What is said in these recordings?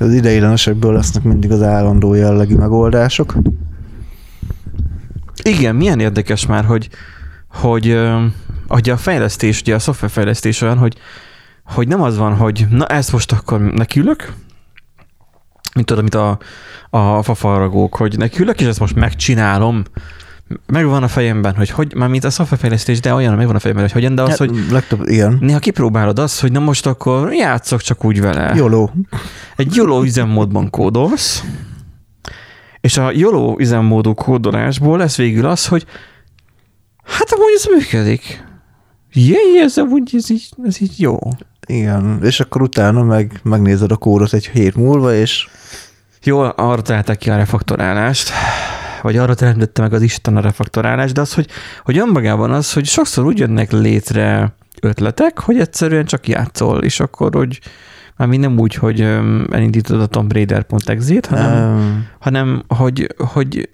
Az ideiglenesekből lesznek mindig az állandó jellegű megoldások. Igen, milyen érdekes már, hogy, hogy, hogy a fejlesztés, ugye a szoftverfejlesztés olyan, hogy, hogy nem az van, hogy na ezt most akkor nekiülök, mint tudod, mint a, a fafaragók, hogy nekiülök, és ezt most megcsinálom, megvan a fejemben, hogy hogy, már mint a szoftverfejlesztés, de olyan, megvan a fejemben, hogy hogyan, de az, Hát, hogy legtöbb, igen. néha kipróbálod azt, hogy na most akkor játszok csak úgy vele. YOLO. Egy YOLO üzemmódban kódolsz, és a YOLO üzemmódú kódolásból lesz végül az, hogy hát amúgy ez működik. Jé, ez amúgy ez így, ez így jó. Igen, és akkor utána meg megnézed a kódot egy hét múlva, és Jó, arra találták ki a refaktorálást, vagy arra teremtette meg az Isten a refaktorálást, de az, hogy, hogy önmagában az, hogy sokszor úgy jönnek létre ötletek, hogy egyszerűen csak játszol, és akkor, hogy már nem úgy, hogy elindítod a Tomb Raider.exe-t, hanem, um, hanem hogy, hogy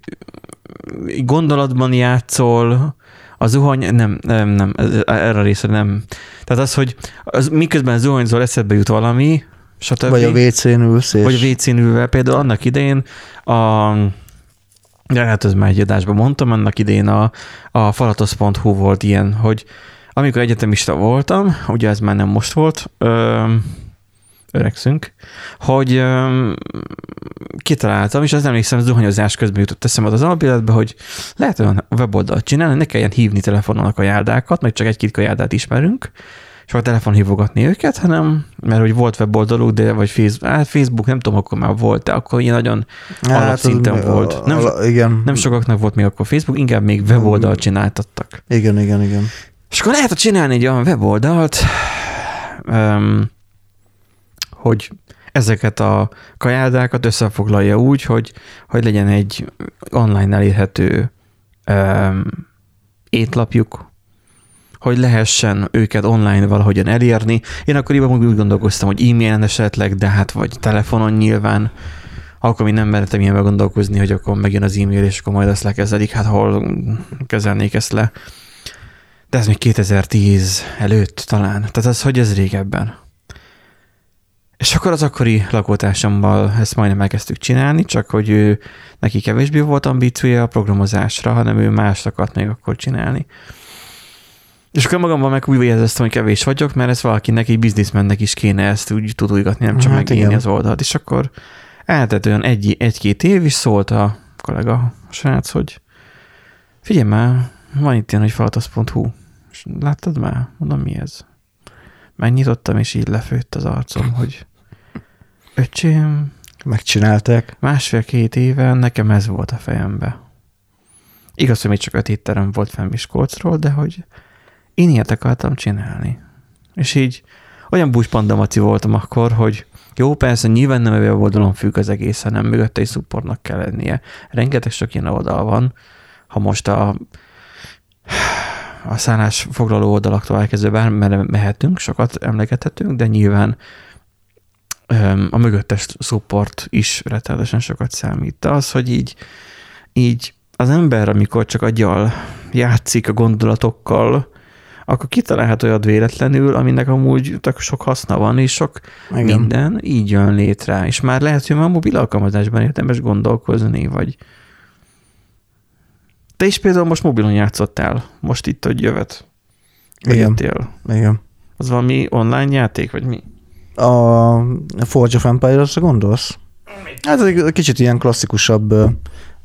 gondolatban játszol, a zuhany, nem, nem, nem, erre a részre nem. Tehát az, hogy az, miközben zuhanyzol, eszedbe jut valami, stb. vagy a WC-n ülsz, és Vagy a WC-n ülve. Például annak idején a de hát ez már egy adásban mondtam, annak idején a, a falatosz.hu volt ilyen, hogy amikor egyetemista voltam, ugye ez már nem most volt, ö, öregszünk, hogy ö, kitaláltam, és az emlékszem, zuhanyozás közben jutott eszembe az alapéletbe, hogy lehet olyan weboldalt csinálni, ne kelljen hívni telefonon a kajárdákat, meg csak egy-két kajárdát ismerünk, és a telefon hívogatni őket, hanem, mert hogy volt weboldaluk, de vagy Facebook, hát Facebook, nem tudom, akkor már volt, de akkor ilyen nagyon Hát, alapszinten az- volt. Nem, ala- igen. nem sokaknak volt még akkor Facebook, inkább még weboldalt csináltattak. Igen, igen, igen. És akkor lehet csinálni egy olyan weboldalt, um, hogy ezeket a kajádákat összefoglalja úgy, hogy, hogy legyen egy online elérhető um, étlapjuk, hogy lehessen őket online valahogyan elérni. Én akkoriban úgy gondolkoztam, hogy e-mailen esetleg, de hát vagy telefonon nyilván, akkor még nem mertem ilyenbe gondolkozni, hogy akkor megjön az e-mail, és akkor majd azt lekezelik, hát hol kezelnék ezt le. De ez még 2010 előtt talán. Tehát az, hogy ez régebben. És akkor az akkori lakótársammal ezt majdnem elkezdtük csinálni, csak hogy ő, neki kevésbé volt ambíciója a programozásra, hanem ő más akart még akkor csinálni. És akkor magamban meg úgy éreztem, hogy kevés vagyok, mert ez valakinek, egy bizniszmennek is kéne ezt úgy tudulgatni, nem csak Hát igen. az oldalt. És akkor eltett olyan egy, egy-két év, is szólt a kollega, a srác, hogy figyelj már, van itt ilyen, hogy falatosz.hu. És láttad már? Mondom, mi ez? Megnyitottam, és így lefőtt az arcom, hogy öcsém, Megcsinálták. másfél-két éve nekem ez volt a fejembe. Igaz, hogy még csak öt étterem volt fenn Miskolcról, de hogy én ilyet akartam csinálni. És így olyan búspandamaci voltam akkor, hogy jó, persze, nyilván nem a oldalon függ az egész, hanem mögötte egy supportnak kell lennie. Rengeteg sok ilyen oldal van. Ha most a, a szállás foglaló oldalaktól elkezdve bármerre mehetünk, sokat emlegethetünk, de nyilván a mögöttes support is rettenetesen sokat számít. De az, hogy így, így az ember, amikor csak aggyal játszik a gondolatokkal, akkor kitalálhat olyat véletlenül, aminek amúgy tök sok haszna van, és sok Igen. Minden így jön létre. És már lehet, hogy már a mobil alkalmazásban érdemes gondolkozni, vagy te is például most mobilon játszottál, most itt, hogy jövet. Vagy Igen. jöttél. Igen. Az valami online játék, vagy mi? A Forge of Empires-ra gondolsz? Hát ez egy kicsit ilyen klasszikusabb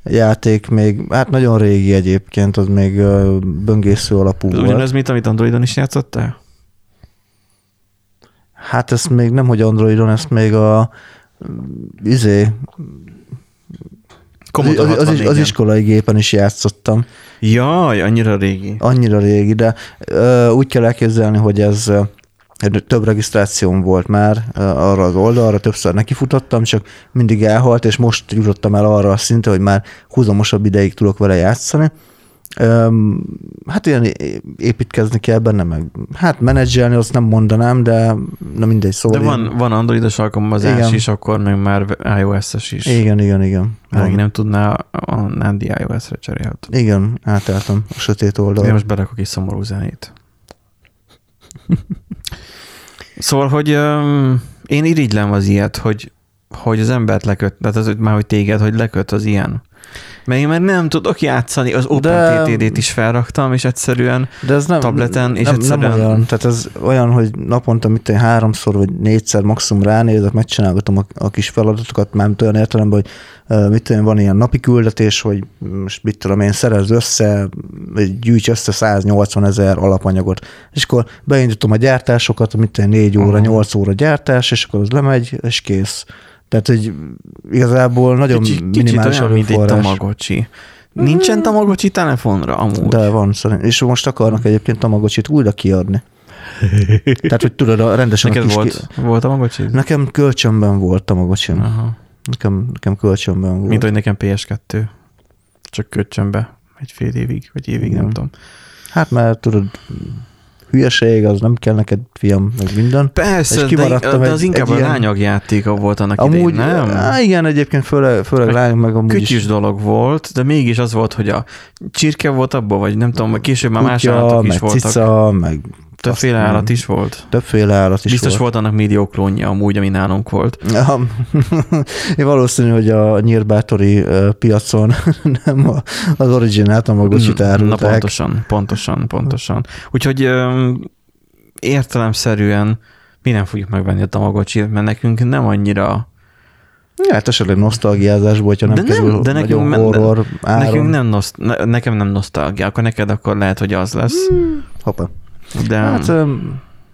játék, még, hát nagyon régi egyébként, az még böngésző alapú Ez volt. ugyanaz, mint amit Androidon is játszottál? Hát ezt még nem, hogy Androidon, ezt még a izé, az, Commodore az, az, az 64-en. iskolai gépen is játszottam. Jaj, annyira régi. Annyira régi, de ö, úgy kell elképzelni, hogy ez több regisztrációm volt már arra az oldalra, többször nekifutottam, csak mindig elhalt, és most jutottam el arra a szintre, hogy már húzamosabb ideig tudok vele játszani. Hát ilyen építkezni kell benne, meg hát menedzselni azt nem mondanám, de na mindegy, szóval. De van, van androidos alkalmazás Igen. is, akkor meg már iOS-es is. Igen, igen, igen. Van. nem tudná, a Nandi iOS-re cserélt. Igen, átálltam a sötét Én oldalra. most berakok egy szomorú zenét. szóval, hogy um, én irigylem az ilyet, hogy hogy az embert leköt, tehát az, már hogy téged, hogy leköt az ilyen. Mert én már nem tudok játszani, az OpenTTD-t is felraktam, és egyszerűen De ez nem, tableten, és nem, egyszerűen... nem olyan, tehát ez olyan, hogy naponta mit én háromszor vagy négyszer maximum ránézek, megcsinálgatom a, a kis feladatokat, már olyan értelemben, hogy mit tudom, van ilyen napi küldetés, hogy most mit tudom én, szerez össze, gyűjts össze 180 ezer alapanyagot, és akkor beindítom a gyártásokat, mit tudom, én, 4 óra, Aha. 8 óra gyártás, és akkor az lemegy, és kész. Tehát, hogy igazából nagyon Kicsit, kicsit minimális olyan, mint egy. Tamagocsi. Nincsen Tamagocsi telefonra amúgy? De van, szerint. És most akarnak egyébként Tamagocsit újra kiadni. Tehát, hogy tudod, a rendesen Neked a kis volt, Ki... volt Tamagocsi? Nekem kölcsönben volt Tamagocsim. Aha. Nekem, nekem kölcsönben volt. Mint hogy nekem PS2. Csak köcsönbe egy fél évig, vagy évig, nem Igen. tudom. Hát mert tudod, hülyeség, az nem kell neked, fiam, meg minden. Persze, És de, de egy- az inkább egy a ilyen- lányok játéka volt annak Amúgy, idején, nem? Á, igen, egyébként főleg, főleg Egy lányok meg amúgy Kütyűs is. dolog volt, de mégis az volt, hogy a csirke volt abban, vagy nem tudom, később már más állatok is voltak. cica, meg Többféle állat is volt. többféle állat is Biztos volt. volt annak millió klónja amúgy, ami nálunk volt. Ja, valószínű, hogy a nyírbátori piacon nem a- az originál Tamagocsit Mm, Na pontosan, pontosan, pontosan. Úgyhogy értelemszerűen mi nem fogjuk megvenni a Tamagocsit, mert nekünk nem annyira, Ja, hát esetleg nosztalgiázásból, hogyha nem De nem, kerül de nekünk horror áron. nekünk nem, noszt, ne, nekem nem nosztalgia, akkor neked akkor lehet, hogy az lesz. Hoppá. De Hát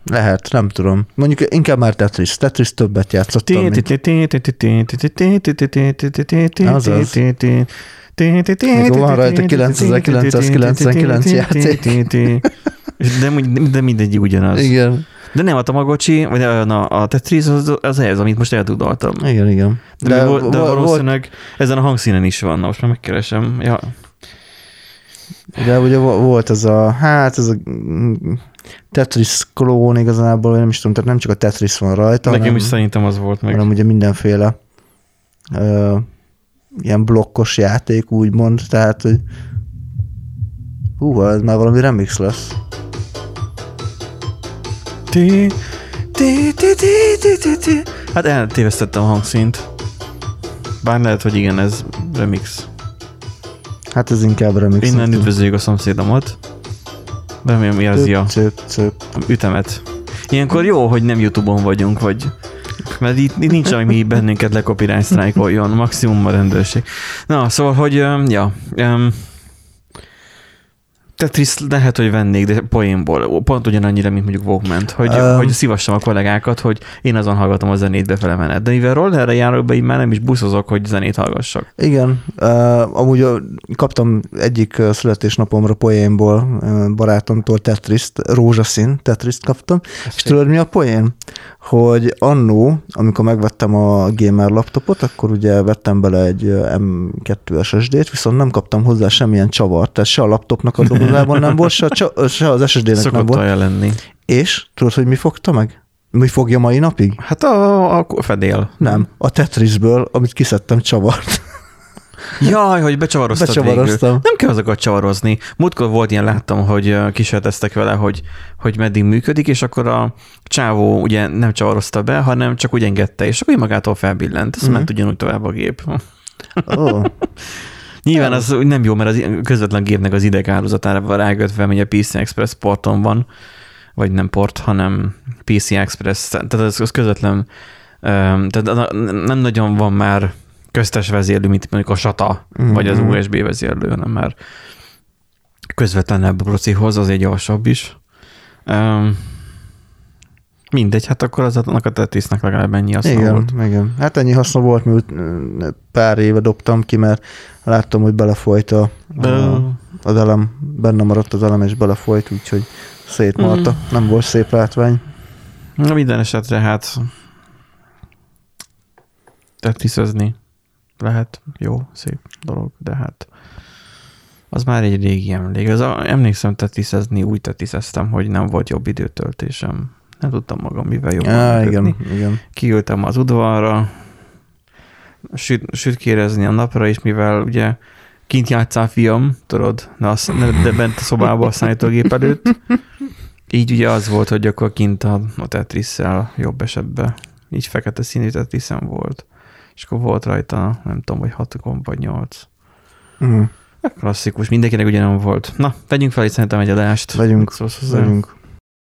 lehet, nem tudom. Mondjuk inkább már Tetris. Tetris többet játszottam, mint... Azaz. Mikor van rajta 9999 játék. De, de mindegy ugyanaz. Igen, De nem a Tamagocsi, vagy a, a, Tetris az, az ez, amit most eltudoltam. igen, igen. De, de, de valószínűleg ezen a hangszínen is van, most már megkeresem. Ja. De ugye vo- volt ez a, hát ez a Tetris klón igazából, én nem is tudom, tehát nem csak a Tetris van rajta, Nekem hanem, is szerintem az volt meg. hanem ugye mindenféle ö, ilyen blokkos játék, úgymond, tehát, hogy hú, ez már valami remix lesz. Ti, ti, ti, ti, ti, ti, ti. Hát eltévesztettem a hangszínt. Bár lehet, hogy igen, ez remix. Hát ez inkább remix. Innen üdvözöljük a szomszédomat. Remélem érzi a ütemet. Ilyenkor jó, hogy nem Youtube-on vagyunk, vagy mert itt, itt nincs, ami bennünket lecopyright strike-oljon, maximum a rendőrség. Na, szóval, hogy, ja, Tetris lehet, hogy vennék, de poénból. Pont ugyanannyira, mint mondjuk Walkman, hogy, Öm. hogy szívassam a kollégákat, hogy én azon hallgatom a zenét befele menet. De mivel rollerre járok be, így már nem is buszozok, hogy zenét hallgassak. Igen, uh, amúgy uh, kaptam egyik születésnapomra poénból uh, barátomtól Tetriszt, rózsaszín Tetriszt kaptam, és tudod mi a poén? Hogy annó, amikor megvettem a gamer laptopot, akkor ugye vettem bele egy uh, M2 SSD-t, viszont nem kaptam hozzá semmilyen csavart, tehát se a laptopnak a dobozában nem volt, se, a, se az SSD-nek nem volt. lenni. És tudod, hogy mi fogta meg? Mi fogja mai napig? Hát a, a fedél. Nem, a Tetrisből, amit kiszedtem csavart. Jaj, hogy becsavaroztad Becsavaroztam. végül. Nem kell azokat csavarozni. Múltkor volt ilyen, láttam, hogy kísérleteztek vele, hogy, hogy meddig működik, és akkor a csávó ugye nem csavarozta be, hanem csak úgy engedte, és akkor magától felbillent. Ez Mhm. ment ugyanúgy tovább a gép. Oh. Nyilván az úgy nem jó, mert az közvetlen gépnek az ideghálózatára van rákötve, ami a PC Express porton van, vagy nem port, hanem PC Express, tehát az, az közvetlen, tehát nem nagyon van már köztes vezérlő, mint mondjuk a SATA, Mhm. vagy az USB vezérlő, hanem már közvetlenebb a procihoz, az egy gyorsabb is. Um, mindegy, hát akkor az annak a Tetrisnek legalább ennyi haszna Igen, volt. igen. Hát ennyi haszna volt, miut pár éve dobtam ki, mert láttam, hogy belefolyt a, a, az elem, benne maradt az elem, és belefolyt, úgyhogy szétmarta. Mm. Nem volt szép látvány. Na minden esetre hát tetriszezni lehet, jó, szép dolog, de hát az már egy régi emlék. Az a, emlékszem tetriszezni, úgy tetrizeztem, hogy nem volt jobb időtöltésem. Nem tudtam magam mivel jobban Á, igen, igen. Kiültem az udvarra, süt, sütkérezni a napra is, mivel ugye kint játszál fiam, tudod, de, azt, de bent a szobában a szállítógép előtt. Így ugye az volt, hogy akkor kint a, a tetris jobb esetben. Így fekete színű tetriszem volt. és akkor volt rajta, nem tudom, hogy hat gomb vagy nyolc. Uh-huh. Klasszikus, mindenkinek ugyanolyan volt. Na, vegyünk fel itt szerintem egy adást. Vegyünk, vegyünk.